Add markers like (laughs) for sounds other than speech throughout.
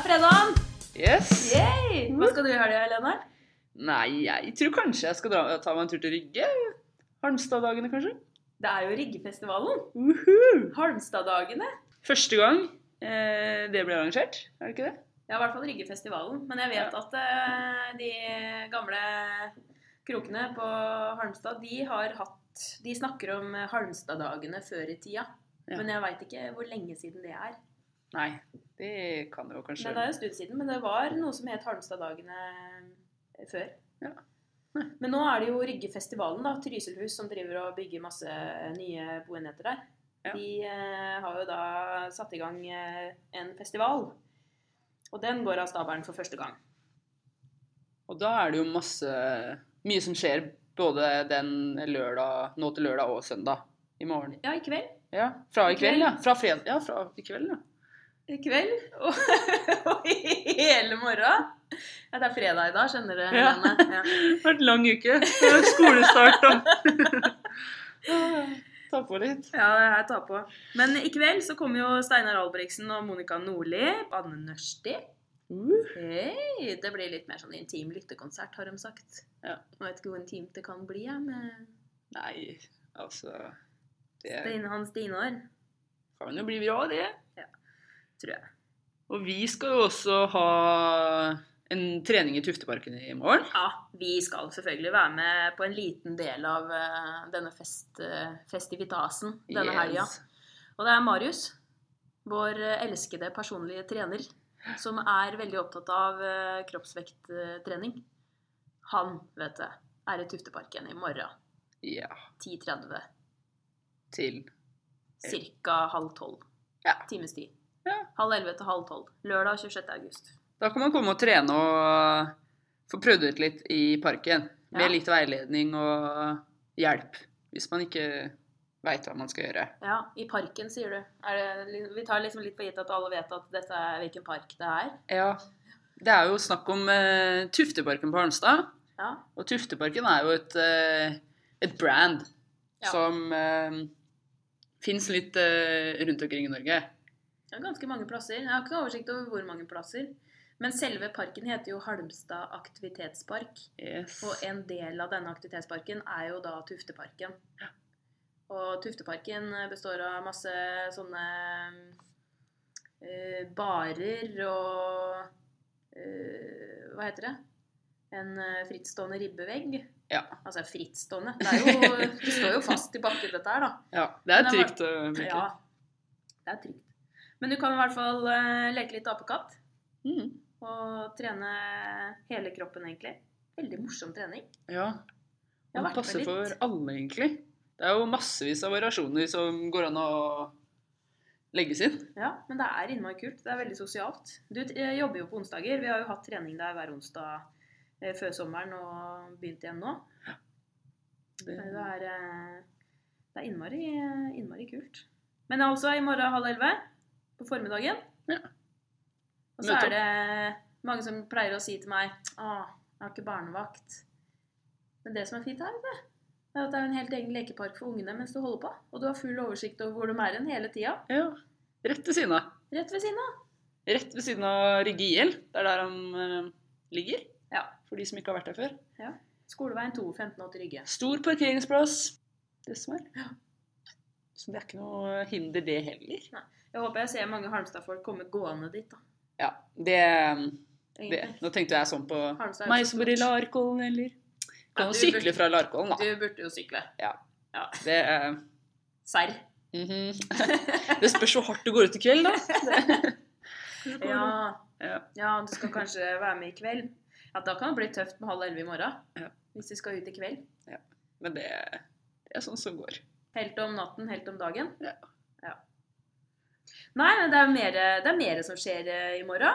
er fredag! Yes. Yay! Hva skal du i helga, Helene? Nei, jeg tror kanskje jeg skal dra, ta meg en tur til Rygge. Halmstad-dagene, kanskje. Det er jo Ryggefestivalen. Uh -huh. Halmstad-dagene. Første gang eh, det ble arrangert, er det ikke det? Ja, i hvert fall Ryggefestivalen. Men jeg vet at eh, de gamle krokene på Halmstad, de har hatt De snakker om Halmstad-dagene før i tida. Ja. Men jeg veit ikke hvor lenge siden det er. Nei, det kan jo kanskje Men det er en stund siden. Men det var noe som het Halmstad-dagene før. Ja. Men nå er det jo Ryggefestivalen, da. Trysilhus som driver og bygger masse nye boenheter der. Ja. De eh, har jo da satt i gang eh, en festival. Og den går av stabelen for første gang. Og da er det jo masse Mye som skjer både den lørdag, nå til lørdag og søndag. I morgen. Ja, i kveld. Ja, fra i kveld, ja. Fra fredag. Ja, fra i kveld, ja. Kveld. (laughs) Og, og hele morgen. Ja, det er fredag i dag, skjønner du. Ja. Ja. Det har vært lang uke. Er skolestart og (laughs) Ta på litt. Ja, jeg tar på. Men i kveld så kommer jo Steinar Albrigtsen og Monica Nordli. Anne Nørsti. Uh. Hey, Det blir litt mer sånn intim lyttekonsert, har de sagt. Ja. Jeg vet ikke hvor intimt det kan bli, jeg, med Nei, altså Det Steine Hans Dinar, kan jo bli bra, det. Tror jeg. Og vi skal jo også ha en trening i Tufteparken i morgen. Ja, vi skal selvfølgelig være med på en liten del av eh, denne fest, eh, festivitasen denne helga. Og det er Marius, vår elskede personlige trener, som er veldig opptatt av eh, kroppsvekttrening. Han, vet du, er i Tufteparken i morgen. Ja, 10.30. til Cirka halv tolv. Ja. Times tid. Ja. Halv elleve til halv tolv. Lørdag 26. august. Da kan man komme og trene og få prøvd ut litt i parken. Med Ja. litt veiledning og hjelp. Hvis man ikke veit hva man skal gjøre. Ja, i parken, sier du. Er det, vi tar liksom litt for gitt at alle vet at dette er hvilken park det er. Ja. Det er jo snakk om uh, Tufteparken på Arnstad. Ja. Og Tufteparken er jo et, uh, et brand Ja. som uh, fins litt uh, rundt omkring i Norge. Det er ganske mange plasser. Jeg har ikke oversikt over hvor mange plasser. Men selve parken heter jo Halmstad aktivitetspark. Yes. Og en del av denne aktivitetsparken er jo da Tufteparken. Og Tufteparken består av masse sånne uh, barer og uh, Hva heter det? En eh, frittstående ribbevegg. Ja. Altså frittstående. Det, jo, det står jo fast i bakken, dette her, da. ja. Det er trygt. Ja, det er trygt. Men du kan i hvert fall eh, leke litt apekatt. Mm. Og trene hele kroppen, egentlig. Veldig morsom trening. ja. Det passer for alle, egentlig. Det er jo massevis av variasjoner som går an å legges inn. Ja, men det er innmari kult. Det er veldig sosialt. Du jobber jo på onsdager. Vi har jo hatt trening der hver onsdag eh, før sommeren og begynt igjen nå. Det, Det er, eh, det er innmari, innmari kult. Men altså i morgen halv elleve på formiddagen. Ja. Og så er det mange som pleier å si til meg Å, jeg har ikke barnevakt. Men det som er fint her, vet du, er at det er en helt egen lekepark for ungene mens du holder på. Og du har full oversikt over hvor de er hen hele tida. ja. Rett ved siden av. Rett ved siden av. Rett ved siden av Rygge IL. Det er der han eh, ligger. Ja. For de som ikke har vært der før. Ja. Skoleveien 2, 1580 Rygge. Stor parkeringsplass. Det som er. Så det er ikke noe hinder, det heller. Jeg håper jeg ser mange Halmstad-folk komme gående dit, da. Ja, det, det Nå tenkte jeg sånn på meg som bor i. Larkollen, eller Ja, Kan jo ja, sykle burde- fra Larkollen, da. Du burde jo sykle. Ja, Det, uh, Serr. mhm. det spørs hvor hardt du går ut i kveld, da. (laughs) Ja. Ja. ja, du skal kanskje være med i kveld. Ja, Da kan det bli tøft med halv elleve i morgen. Ja. Hvis vi skal ut i kveld. Ja. Men det, det er sånn som går. Helt om natten, helt om dagen. Ja. Nei, men det er mer, det er mer som skjer eh, i morgen.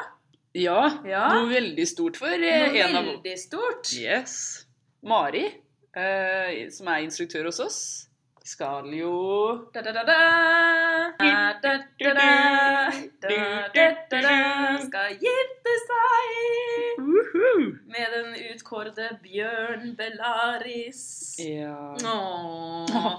Ja, Ja. noe veldig stort for eh, Noe en av veldig stort. Yes. Mari, eh, som er instruktør hos oss, skal jo Da, da, da, da. Da, da, da, da. Da, da, da, da. Skal gifte seg med den utkårede Bjørn Bellaris. Ja. Åh.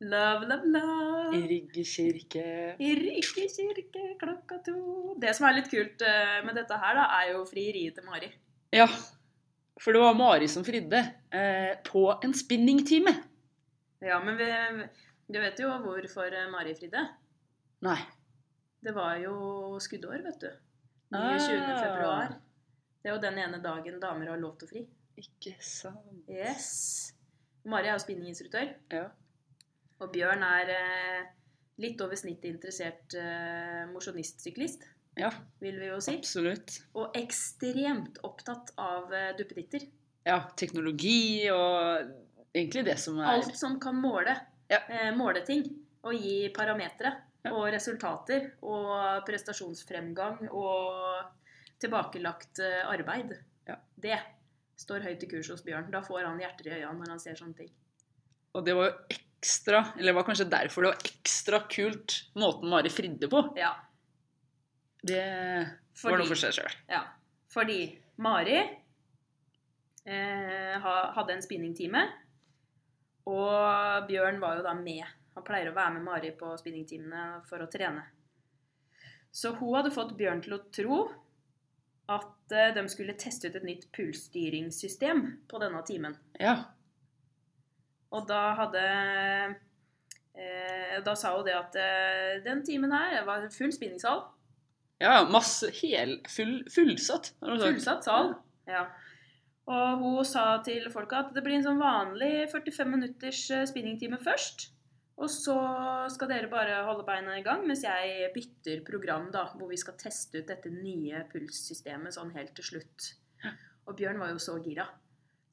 Love, love, love. I Rygge kirke. I Rygge kirke klokka to. Det som er litt kult eh, med dette her, da, er jo frieriet til Mari. Ja. For det var Mari som fridde. Eh, på en spinningtime. Ja, men vi, du vet jo hvorfor Mari fridde? Nei. Det var jo skuddår, vet du. 29. Ah. februar. Det er jo den ene dagen damer har lov til å fri. Ikke sant. Yes. Mari er jo spinninginstruktør. Ja. Og Bjørn er eh, litt over snittet interessert eh, mosjonistsyklist, Ja, vil vi jo si. absolutt. Og ekstremt opptatt av eh, duppeditter. Ja, teknologi og egentlig det som er Alt som kan måle. Ja. Eh, måle ting. Og gi parametere. Ja. Og resultater. Og prestasjonsfremgang. Og tilbakelagt eh, arbeid. Ja. Det står høyt i kurs hos Bjørn. Da får han hjerter i øynene når han ser sånne ting. Og det var jo ekstra, eller det var kanskje derfor det var ekstra kult måten Mari fridde på. Ja. Det var noe for seg sjøl. ja, fordi Mari eh, hadde en spinningtime. Og Bjørn var jo da med. Han pleier å være med Mari på spinningtimene for å trene. Så hun hadde fått Bjørn til å tro at eh, de skulle teste ut et nytt pulsstyringssystem på denne timen. Ja. Og da hadde eh, Da sa hun det at eh, den timen her var full spinningsal. ja, masse hel, full, fullsatt. Fullsatt sal. Ja. Og hun sa til folka at det blir en sånn vanlig 45 minutters eh, spinningtime først. Og så skal dere bare holde beina i gang mens jeg bytter program, da, hvor vi skal teste ut dette nye pulssystemet sånn helt til slutt. Og Bjørn var jo så gira.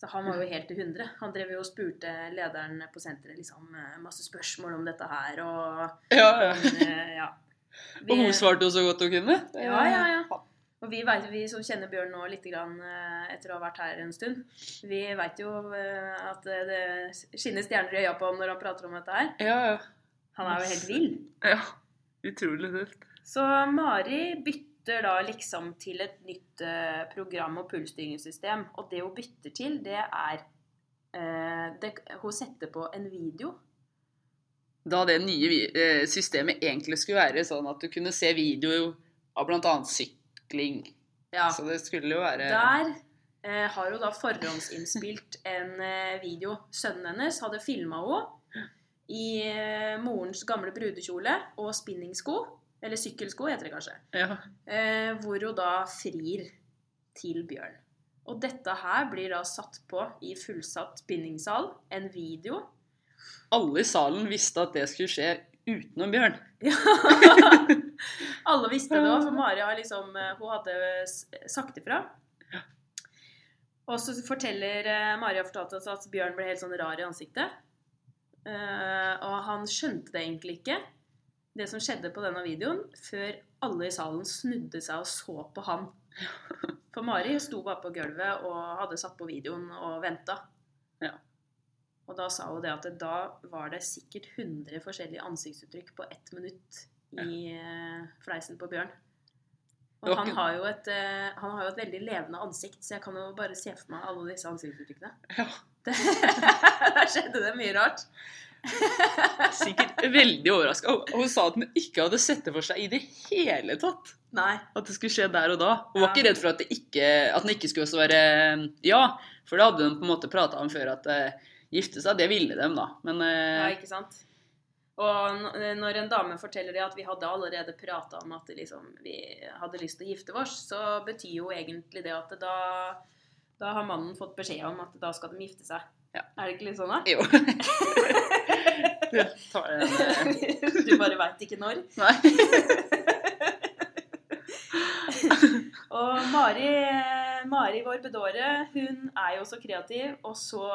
Så han var jo helt til 100. Han drev jo og spurte lederen på senteret liksom eh, masse spørsmål om dette her, og Ja, ja. Men, ja. (laughs) Og hun svarte jo så godt hun kunne. Ja, ja, ja. Og vi, vet, vi som kjenner Bjørn nå litt grann, eh, etter å ha vært her en stund, vi veit jo eh, at det det skinner stjerner i øya på ham når han prater om dette her. Ja, ja. Han er jo helt vill. ja. Utrolig tøft. Så Mari bytter da liksom til et nytt eh, program- og pulsstyringssystem. Og det hun bytter til, det er eh, det, Hun setter på en video. Da det nye eh, systemet egentlig skulle være sånn at du kunne se video av bl.a. sykling. Ja. Så det skulle jo være Der eh, har hun da forhåndsinnspilt en eh, video. Sønnen hennes hadde filma henne i eh, morens gamle brudekjole og spinningsko. Eller sykkelsko, heter det kanskje. Ja. Eh, hvor hun da frir til Bjørn. Og dette her blir da satt på i fullsatt bindingssal. En video. Alle i salen visste at det skulle skje utenom Bjørn. Ja. (laughs) Alle visste det òg, for Mari har liksom eh, Hun hadde sagt ifra. Og så forteller eh, Mari har fortalt oss at Bjørn ble helt sånn rar i ansiktet. Eh, og han skjønte det egentlig ikke, det som skjedde på denne videoen, før alle i salen snudde seg og så på han. (laughs) For Mari sto bare på gulvet og hadde satt på videoen og venta. Ja. Og da sa hun det at da var det sikkert 100 forskjellige ansiktsuttrykk på ett minutt i ja. fleisen på Bjørn. Og han har, jo et, eh, han har jo et veldig levende ansikt, så jeg kan jo bare se for meg alle disse ansiktsuttrykkene. Ja. (laughs) Det, der skjedde det mye rart. Sikkert veldig overraska. Hun sa at hun ikke hadde sett det for seg i det hele tatt. Nei. At det skulle skje der og da. Hun var ikke redd for at det ikke, at den ikke skulle også være ja. For det hadde hun på en måte prata om før, at uh, gifte seg, det ville dem, da. Men Ja, eh, ikke sant? Og når en dame forteller det at vi hadde allerede prata om at liksom, vi hadde lyst til å gifte oss, så betyr jo egentlig det at da, da har mannen fått beskjed om at da skal de gifte seg. Ja. Er det ikke litt sånn, da? jo. (laughs) Jeg en, eh, (laughs) du bare veit ikke når. Nei. (laughs) Og Mari, Mari vår bedåre, hun er jo så kreativ og så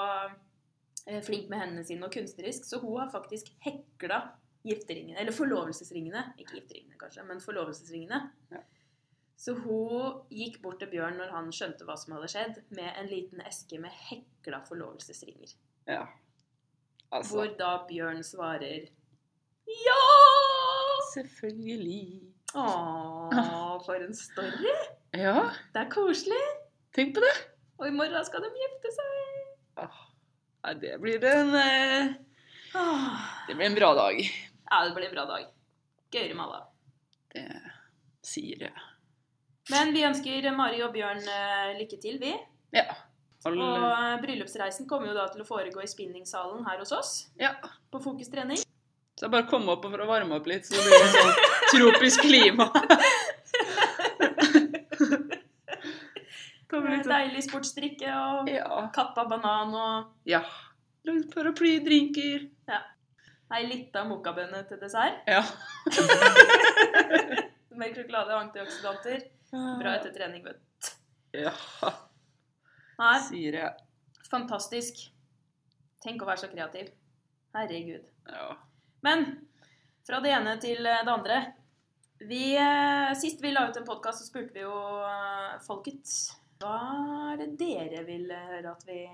eh, flink med hendene sine og kunstnerisk, så hun har faktisk hekla gifteringene, eller forlovelsesringene. Ikke gifteringene, kanskje, men forlovelsesringene. Ja. Så hun gikk bort til Bjørn når han skjønte hva som hadde skjedd, med en liten eske med hekla forlovelsesringer. Ja. Altså Hvor da Bjørn svarer ja! Selvfølgelig. Å, for en story! Ja, Det er koselig. tenk på det. Og i morgen skal de gifte seg. Åh, Nei, det blir en eh, Det blir en bra dag. Ja, det blir en bra dag. Gøyere med alle. Det sier jeg. Men vi ønsker Mari og Bjørn eh, lykke til, vi. Ja. All, Og eh, bryllupsreisen kommer jo da til å foregå i spinningsalen her hos oss. ja. På Fokus trening. Så jeg bare komme opp for å varme opp litt, så blir det sånn (laughs) tropisk klima. (laughs) Med litt sånn Deilig sportsdrikke og Ja. kappa banan og ja. Paraplydrinker. ei lita mokkabønne til dessert. Ja. (laughs) Mer sjokolade og antioksidanter. Bra etter trening, vet du. Ja, Nei, sier jeg. fantastisk. Tenk å være så kreativ. Herregud. Ja. Men fra det ene til det andre. Vi, eh, sist vi la ut en podkast, så spurte vi jo eh, folket hva er det dere vil høre at vi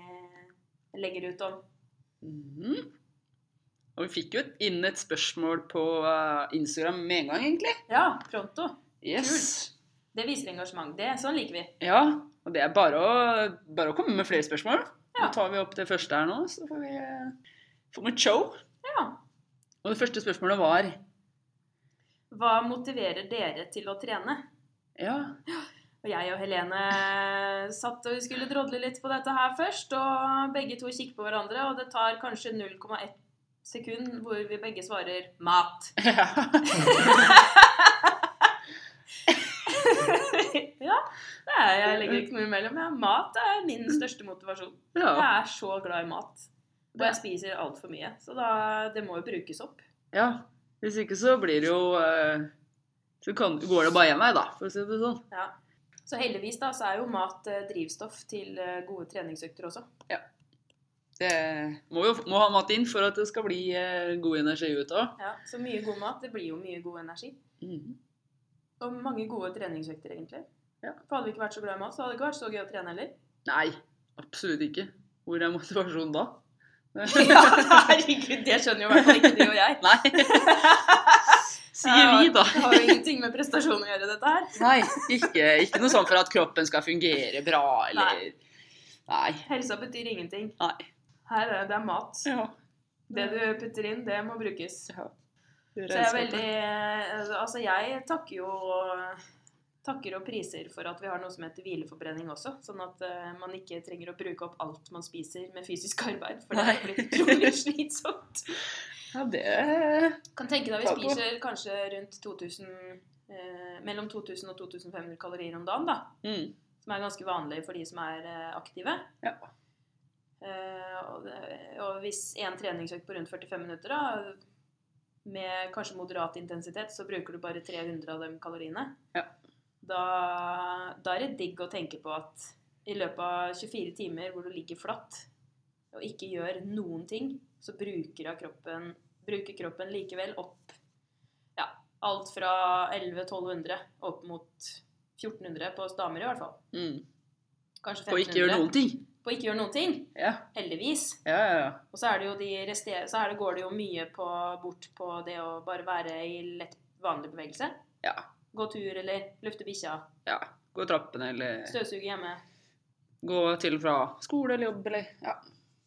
legger ut om? Mhm. Og vi fikk jo inn et spørsmål på eh, Instagram med en gang, egentlig. Ja, pronto. Yes. Det viser engasjement. Det, sånn liker vi. Ja, og det er bare å, bare å komme med flere spørsmål. Ja. Nå tar vi opp det første her nå, så får vi eh, få et show. Ja. Og det første spørsmålet var Hva motiverer dere til å trene? Ja, Og jeg og Helene satt og skulle drodle litt på dette her først, og begge to kikker på hverandre, og det tar kanskje 0,1 sekund hvor vi begge svarer 'mat'. (laughs) ja. (laughs) ja, det er, jeg legger ikke noe imellom. Ja, mat er min største motivasjon. Jeg er så glad i mat. Og jeg spiser altfor mye, så da, det må jo brukes opp. ja. Hvis ikke så blir det jo eh, Så kan, går det bare én vei, da, for å si det sånn. Ja. Så heldigvis da, så er jo mat eh, drivstoff til eh, gode treningsøkter også. Ja. Det må jo må ha mat inn for at det skal bli god energi ut av. Ja, så mye god mat, det blir jo mye god energi. Mhm. Og mange gode treningsøkter, egentlig. Ja. For hadde vi ikke vært så glad i mat, så hadde det ikke vært så gøy å trene heller. Nei, absolutt ikke. Hvor er motivasjonen da? (laughs) ja, herregud, det skjønner jo i hvert fall ikke du og jeg. Nei. (laughs) Sier vi, da. Det har jo ingenting med prestasjon å gjøre, dette her. Nei, ikke, ikke noe sånn for at kroppen skal fungere bra, eller Nei. Helsa betyr ingenting. Nei. Her er det er mat. Ja. Det du putter inn, det må brukes. ja. Så jeg er veldig Altså, jeg takker jo Takker og priser for at vi har noe som heter hvileforbrenning også. Sånn at uh, man ikke trenger å bruke opp alt man spiser med fysisk arbeid. For det blir utrolig slitsomt. Ja, det Kan tenke deg vi spiser kanskje rundt 2000 eh, Mellom 2000 og 2500 kalorier om dagen, da. mm. Som er ganske vanlig for de som er eh, aktive. Ja. Eh, og, det, og hvis én treningsøkt på rundt 45 minutter, da, med kanskje moderat intensitet, så bruker du bare 300 av de kaloriene. Ja. Da, da er det digg å tenke på at i løpet av 24 timer hvor du ligger flatt og ikke gjør noen ting, så bruker, kroppen, bruker kroppen likevel opp ja, alt fra 1100-1200 opp mot 1400 på oss damer i hvert fall. Mm. Kanskje 1500. Og ikke gjøre noen ting. På ikke gjøre noen ting. Ja, Heldigvis. ja, ja. ja. Og så er det jo de rester, så er det, går det jo mye på, bort på det å bare være i lett vanlig bevegelse. Ja. Gå tur eller lufte bikkja. ja. Gå trappene, eller Støvsuge hjemme. gå til og fra skole eller jobb, eller Ja.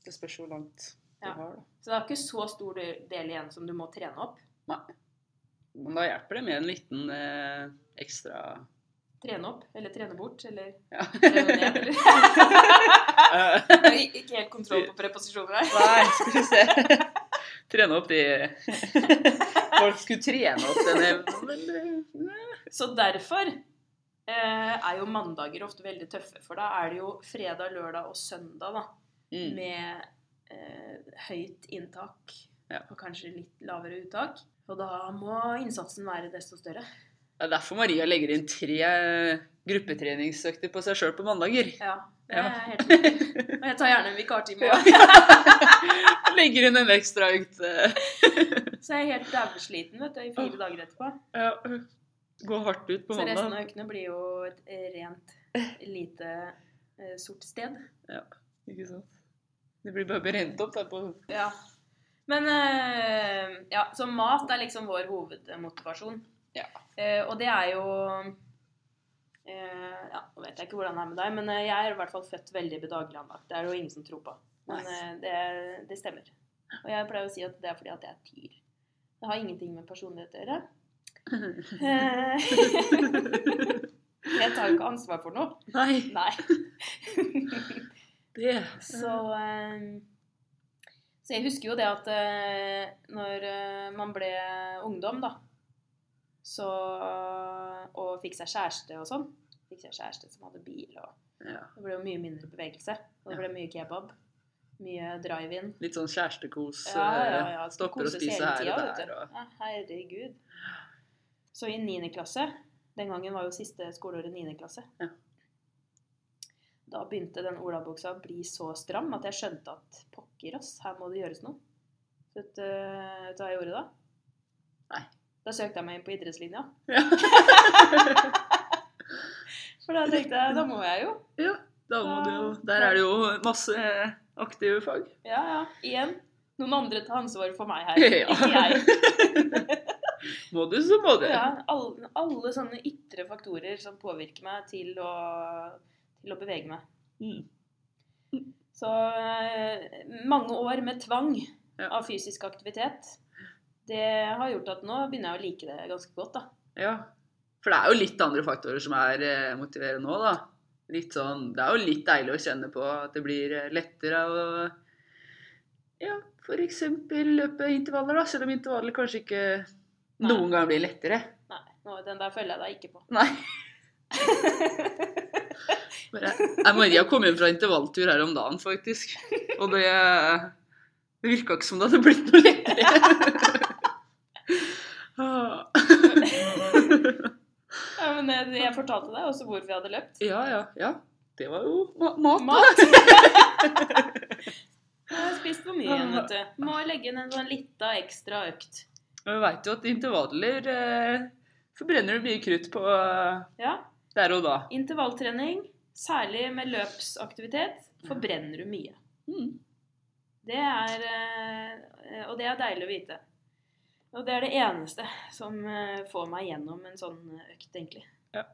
Det spørs hvor langt du Ja. har, da. Så det er ikke så stor del del igjen som du må trene opp. Nei. Men da hjelper det med en liten eh, ekstra Trene opp, eller trene bort, eller Ja. trene ned. Eller. (laughs) (laughs) Ikke helt kontroll på preposisjoner her. Nei, skal vi se. Trene opp de Folk skulle trene opp den evnen, eh, Så derfor eh, er jo mandager ofte veldig tøffe. For da er det jo fredag, lørdag og søndag da, mm. med eh, høyt inntak Ja. og kanskje litt lavere uttak. Og da må innsatsen være desto større. Det er derfor Maria legger inn tre gruppetreningsøkter på seg sjøl på mandager. Ja, det Ja. er helt. Og jeg tar gjerne en vikartime Ja. (laughs) Legger inn en ekstra økt eh, Så jeg er helt du, i fire dager etterpå. ja, Gå hardt ut på mandag. Så resten av økene blir jo et rent lite eh, sort sted. Ja, Ikke sant? Det blir bare brent opp der på Ja. Men eh, ja, så mat er liksom vår hovedmotivasjon. Ja. Eh, og det er jo eh, Ja, nå vet jeg ikke hvordan det er med deg, men eh, jeg er i hvert fall født veldig bedagelig anlagt. Det er det jo ingen som tror på. Men eh, det, det stemmer. Og jeg pleier å si at det er fordi at jeg er tyr. Det har ingenting med personlighet å gjøre. (laughs) Jeg tar jo ikke ansvar for noe. Nei, Nei. det Så, eh, så jeg husker jo det at når man ble ungdom, da, så, og fikk seg kjæreste og sånn Fikk seg kjæreste som hadde bil, og ja. det ble jo mye mindre bevegelse. Og det ble mye kebab. Mye drive-in. Litt sånn kjærestekos. Ja, ja, eh, ja. Stopper å spise her tida, og der. Og... Ja, herregud. Så i 9. klasse Den gangen var jo siste skoleåret 9. klasse. Ja. Da begynte den olabuksa å bli så stram at jeg skjønte at pokker, oss, her må det gjøres noe. Vet du vet du hva jeg gjorde da? Nei. Da søkte jeg meg inn på idrettslinja. Ja. (laughs) For da tenkte jeg da må jeg jo. ja, da må du jo Der er det jo masse aktive fag. Ja, ja. Igjen. Noen andre tar ansvaret for meg her. (laughs) Ja. Ikke jeg. (laughs) Må du, så må du. Ja, alle, alle sånne ytre faktorer som påvirker meg til å, til å bevege meg. Mm. Så eh, mange år med tvang Ja. av fysisk aktivitet, det har gjort at nå begynner jeg å like det ganske godt, da. Ja. For det er jo litt andre faktorer som er eh, motiverende nå, da. Litt sånn, det er jo litt deilig å kjenne på at det blir eh, lettere å ja, f.eks. løpe intervaller, da. Selv om intervaller kanskje ikke Nei. noen gang blir lettere. Nei, nå, den der følger jeg deg ikke på. Nei. (laughs) Bare, jeg Maria kom hjem fra intervalltur her om dagen, faktisk. Og det, det virka ikke som det hadde blitt noe lettere. (laughs) (laughs) Ja, men jeg, jeg fortalte deg også hvorfor jeg hadde løpt. Ja, ja, ja. Det var jo ma mat. Mat! (laughs) Jeg har spist for mye igjen, vet du. Må legge inn en sånn lita ekstra økt. Vi veit jo at intervaller eh, forbrenner du mye krutt på eh, Ja, der og da. intervalltrening, særlig med løpsaktivitet, forbrenner du mye. Mm. Det er eh, Og det er deilig å vite. Og det er det eneste som eh, får meg gjennom en sånn økt, egentlig. Ja.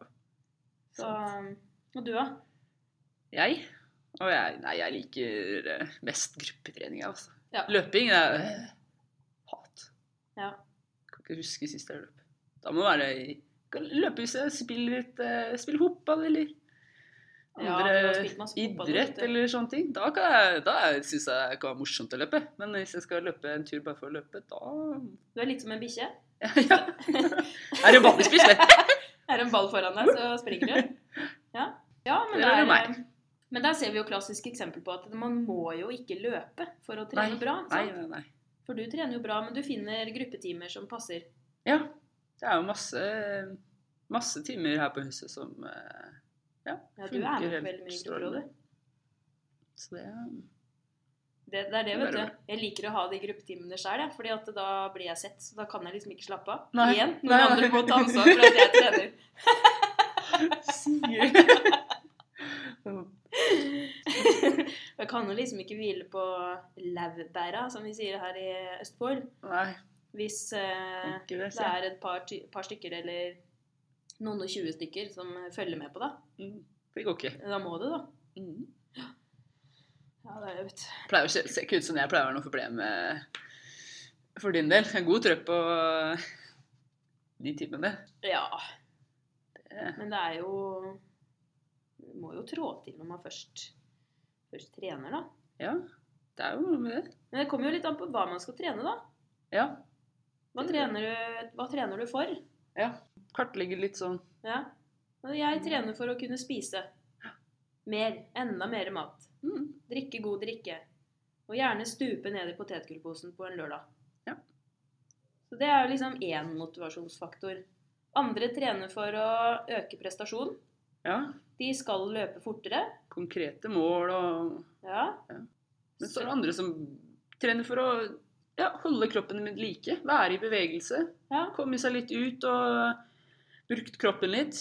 Så Og du, da? Jeg? Og jeg, nei, jeg liker eh, mest gruppetrening, jeg, altså. Ja. Løping er øh, hat. Ja. Kan ikke huske sist jeg løp. Da må det være løpe hvis jeg spiller litt Spille fotball eller andre fotball, idrett eller sånne ting. Da, jeg, da syns jeg det kan være morsomt å løpe. Men hvis jeg skal løpe en tur bare for å løpe, da Du er litt som en bikkje. (laughs) ja. Er det ball i spiss. Er det en ball foran deg, så springer du. Ja, ja men, det er det det er, men der ser vi jo klassisk eksempel på at man må jo ikke løpe for å trene Nei, bra. Nei, nei, nei. For du trener jo bra, men du finner gruppetimer som passer. Ja. Det er jo masse, masse timer her på huset som eh, ja, Ja, du er med på veldig mye grupperåder. Så det Det, det er det, vet du. Jeg liker å ha de gruppetimene sjøl, ja, Fordi at da blir jeg sett. Så da kan jeg liksom ikke slappe av. Nei. Igjen. Noen Nei, andre må ta ansvar for at jeg trener. (laughs) Jeg kan jo liksom ikke hvile på laurbæra, som vi sier her i Østfold. Nei, Hvis eh, det. det er et par, par stykker eller noen og tjue stykker som følger med på det. Mm, Det går ikke. Da må du, da. Mm. Ja, det er jo vet. Pleier å se, ikke ut som jeg pleier å ha noe problem med for din del. En god trøkk på de timene. Ja, Det, men det er jo Du må jo trå til når man først, først trener, da. ja, det er jo noe med det. Men det kommer jo litt an på hva man skal trene, da. Ja. Hva trener du, hva trener du for? ja. Kartlegge litt sånn Ja. Jeg trener for å kunne spise mer. Enda mer mat. mm. Drikke god drikke. Og gjerne stupe ned i potetgullposen på en lørdag. Ja. Så det er jo liksom én motivasjonsfaktor. Andre trener for å øke prestasjon. Ja. De skal løpe fortere. Konkrete mål og Ja. Men så er det andre som trener for å ja, holde kroppen min like. Være i bevegelse. ja. Komme seg litt ut og brukt kroppen litt.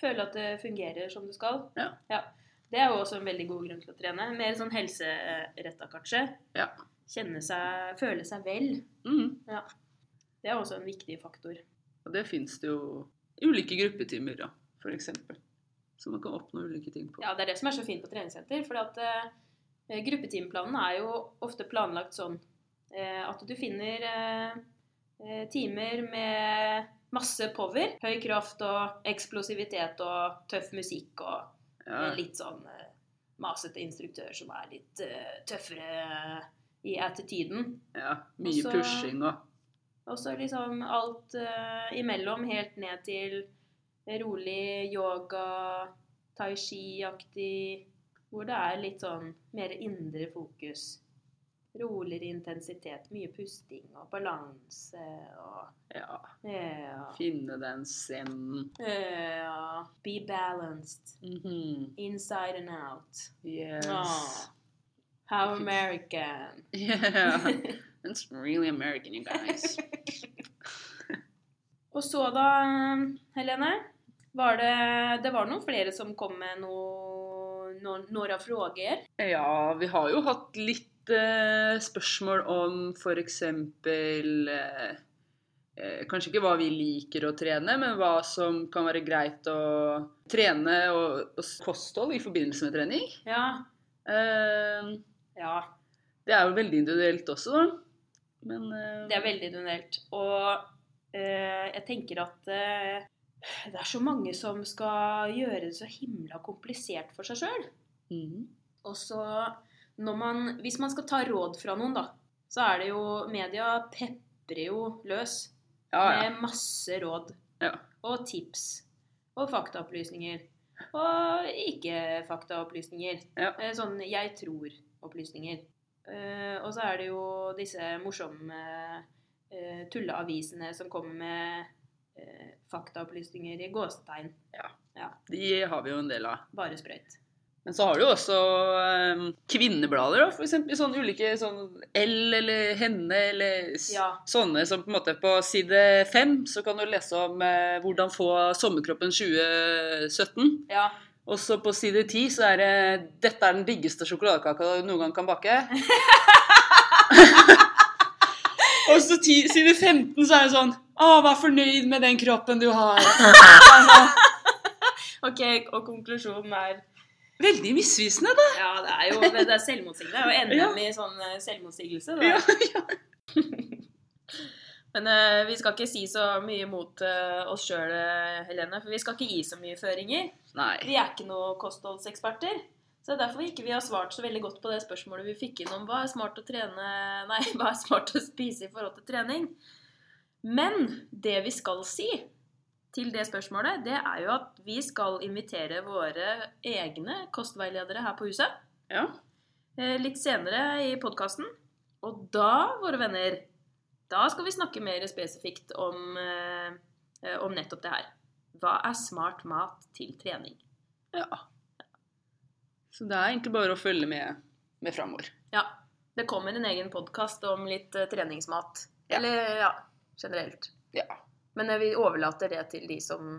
Føle at det fungerer som det skal. Ja. Det er jo også en veldig god grunn til å trene. Mer sånn helseretta, kanskje. Ja. Kjenne seg Føle seg vel. Mm. Det er også en viktig faktor. Og det fins det jo ulike gruppetimer, da, for eksempel. Så man kan oppnå ulike ting på. Ja, det er det som er så fint på treningssenter. For at uh, gruppetimeplanen er jo ofte planlagt sånn uh, at du finner eh, timer med masse power, høy kraft og eksplosivitet og tøff musikk og Ja. litt sånn eh, masete instruktør som er litt uh, tøffere i attityden. ja. Mye Også- pushing og Og så liksom alt uh, imellom, helt ned til rolig yoga, tai chi-aktig, hvor det er litt sånn mer indre fokus. Roligere intensitet, mye pusting og balanse og ja. Ja. Finne den zen. ja. Be balanced. Mhm. Inside and out. Yes. Oh. How American. Yeah. (laughs) It's really American, you guys. (laughs) Og så da, Helene, var det, det var noen flere som kom med noe, noen, några frågor. Ja, vi har jo hatt litt spørsmål om f.eks. Eh, eh, kanskje ikke hva vi liker å trene, men hva som kan være greit å trene og, og kosthold i forbindelse med trening. Ja, Eh, ja, det er jo veldig individuelt også, da. Men eh, det er veldig individuelt. Og eh, jeg tenker at eh, det er så mange som skal gjøre det så himla komplisert for seg sjøl. Mm. Og så man Hvis man skal ta råd fra noen, da, så er det jo Media peprer jo løs Ja, ja. med masse råd Ja. og tips og faktaopplysninger. Og ikke-faktaopplysninger. Ja. Eh, Sånn 'jeg tror'-opplysninger. Eh, Og så er det jo disse morsomme eh, tulleavisene som kommer med faktaopplysninger i gåsetegn. De har vi jo en del av. Bare sprøyt. Men så har du jo også um, kvinneblader, eksempel. Sånne ulike sånn L eller Henne eller Ja. sånne som på en måte På side fem så kan du lese om eh, hvordan få sommerkroppen 2017. Ja. Og så på side ti så er det 'Dette er den diggeste sjokoladekaka du noen gang kan bake'. (laughs) Og så ti, side 15 så er det sånn 'Å, vær fornøyd med den kroppen du har'. (laughs) Ok, og konklusjonen er Veldig misvisende, da. Ja, det er jo det er selvmotsigende. jo NM Ja. i sånn eh, selvmotsigelse. Ja, ja. (laughs) Men uh, vi skal ikke si så mye mot uh, oss sjøl, Helene. For vi skal ikke gi så mye føringer. Nei. Vi er ikke noen kostholdseksperter. Så det er derfor ikke vi har svart så veldig godt på det spørsmålet vi fikk inn om hva er smart å trene Nei, (laughs) hva er smart å spise i forhold til trening. Men det vi skal si til det spørsmålet, det er jo at vi skal invitere våre egne kostveiledere her på huset Ja. eh, litt senere i podkasten. Og da, våre venner, da skal vi snakke mer spesifikt om, eh, om nettopp det her. Hva er smart mat til trening? ja. Så det er egentlig bare å følge med, med framover. Ja, det kommer en egen podkast om litt eh, treningsmat. Ja. Eller ja, generelt. Ja. Men eh, vi overlater det til de som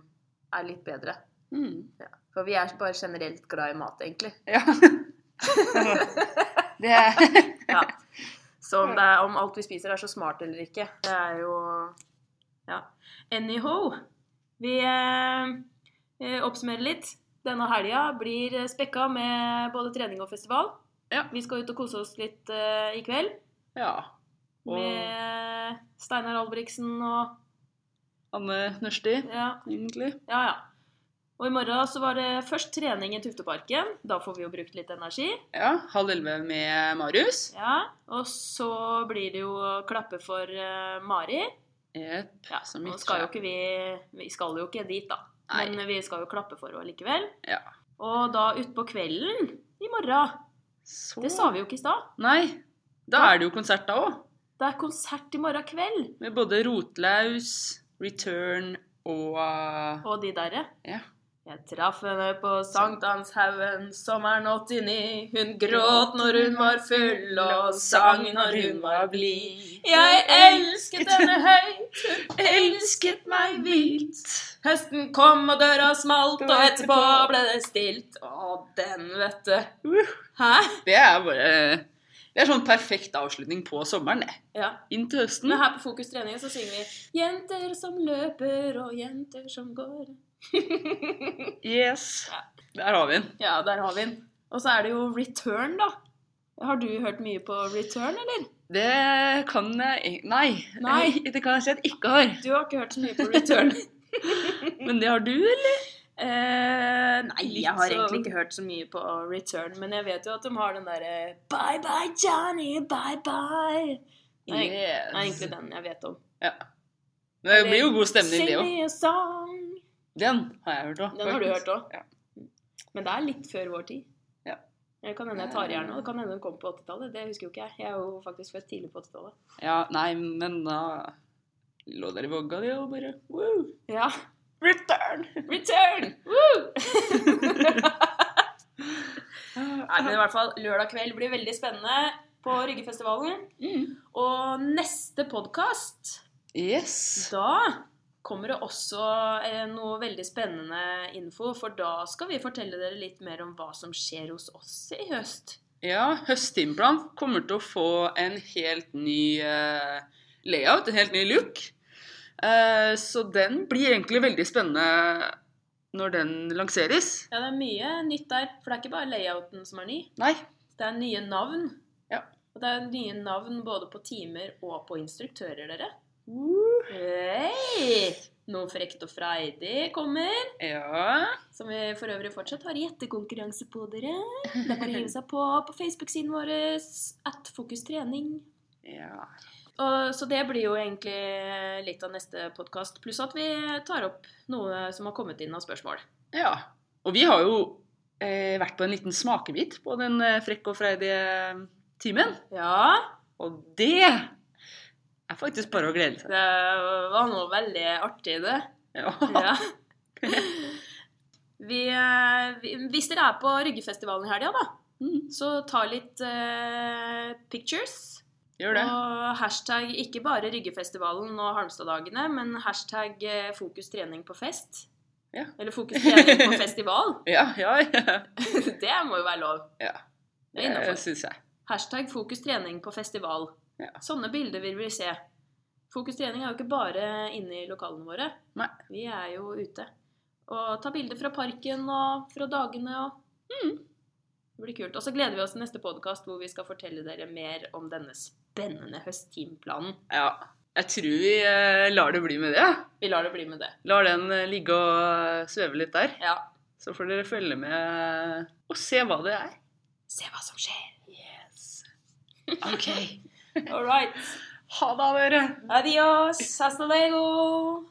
er litt bedre. Mm. Ja. For vi er bare generelt glad i mat, egentlig. Ja. (laughs) det er Ja. Så om, det er, om alt vi spiser er så smart eller ikke, det er jo Ja. Anyhow. Vi eh, eh, oppsummerer litt. Denne helga blir spekka med både trening og festival. Ja. Vi skal ut og kose oss litt eh, i kveld Ja. Og med Steinar Albrigtsen og Anne Nørsti, ja, egentlig. ja, ja. Og i morgen så var det først trening i Tufteparken. Da får vi jo brukt litt energi. Ja, Halv elleve med Marius. Ja, Og så blir det jo klappe for uh, Mari. Yep, Ja, så Nå skal jo ikke vi Vi skal jo ikke dit, da. Nei. Men vi skal jo klappe for henne likevel. Ja. Og da utpå kvelden i morgen Så Det sa vi jo ikke i stad. Nei. Da er det jo konsert da òg. Det er konsert i morgen kveld. Med både Rotlaus, Return og uh, Og de derre. Ja. Jeg traff henne på Sankthanshaugen sommeren 89. Hun gråt når hun var full, og sang når hun var blid. Jeg elsket henne høyt, hun elsket meg vilt. Høsten kom og døra smalt, og etterpå ble det stilt. Å, den, vet du. Hæ? Det er bare Det er sånn perfekt avslutning på sommeren, det. Ja. Inn til høsten. Men her på Fokus trening så synger vi 'Jenter som løper, og jenter som går'. (laughs) Yes. Der har vi den. Ja, der har vi den. Og så er det jo Return, da. Har du hørt mye på Return, eller? Det kan jeg Nei. Nei. (laughs) Det kan jeg si at jeg ikke har. Du har ikke hørt så mye på Return. (laughs) Men det har du, eller? Eh, nei, jeg har sånn- egentlig ikke hørt så mye på Return, men jeg vet jo at de har den derre Bye bye, Johnny, bye bye. Det er, er egentlig den jeg vet om. Ja. Men det blir jo god stemning, det òg. Den har jeg hørt òg. Den har du hørt òg. Ja. Men det er litt før vår tid. Ja. Det kan hende jeg tar her nå. Det kan hende den kom på 80-tallet. Det husker jo ikke jeg. Jeg er jo faktisk født tidlig på 80-tallet. Ja, nei, men da lå der i vogga di og bare wow. Ja. Return! Return! Woo! (laughs) Nei, men i hvert fall lørdag kveld blir veldig spennende på Ryggefestivalen. Mm. Og neste podkast, Yes. da kommer det også eh, noe veldig spennende info. For da skal vi fortelle dere litt mer om hva som skjer hos oss i høst. Ja, høsttimeplan kommer til å få en helt ny eh, layout, en helt ny look. Eh, så den blir egentlig veldig spennende når den lanseres. Ja, det er mye nytt der. For det er ikke bare layouten som er ny. Nei. Det er nye navn. Ja. Og det er nye navn både på timer og på instruktører, dere. Hei! Noe frekt og freidig kommer. Ja. Som vi for øvrig fortsatt har gjettekonkurranse på, dere. Det er bare å hive seg på på Facebook-siden vår. At Fokus Trening. ja. Og, så det blir jo egentlig litt av neste podkast. Pluss at vi tar opp noe som har kommet inn av spørsmål. Ja. Og vi har jo eh, vært på en liten smakebit på den frekke frekk og freidige timen. Ja, Og det er faktisk bare å glede seg. det var noe veldig artig, det. Ja. Ja. (laughs) Vi, eh, vi, hvis dere er på Ryggefestivalen i helga, da, Mm, så ta litt eh, pictures. Gjør det. Og hashtag ikke bare Ryggefestivalen og Halmstad-dagene, men hashtag eh, fokus trening på fest. Ja. Eller fokus trening på festival. (laughs) Ja, ja, ja. (laughs) Det må jo være lov. Ja. Det er innafor. syns jeg. Hashtag fokus trening på festival. Ja. Sånne bilder vil vi se. Fokus trening er jo ikke bare inne i lokalene våre. Nei. Vi er jo ute. Og ta bilder fra parken og fra dagene og Mm. Det blir kult. Og så gleder vi oss til neste podkast hvor vi skal fortelle dere mer om denne spennende høstteamplanen. Ja. Jeg tror vi eh, lar det bli med det. Vi lar det bli med det. Lar den eh, ligge og eh, sveve litt der. Ja. Så får dere følge med og se hva det er. Se hva som skjer. Yes. OK. All right. (laughs) Ha det, dere. Adios. Hasta luego.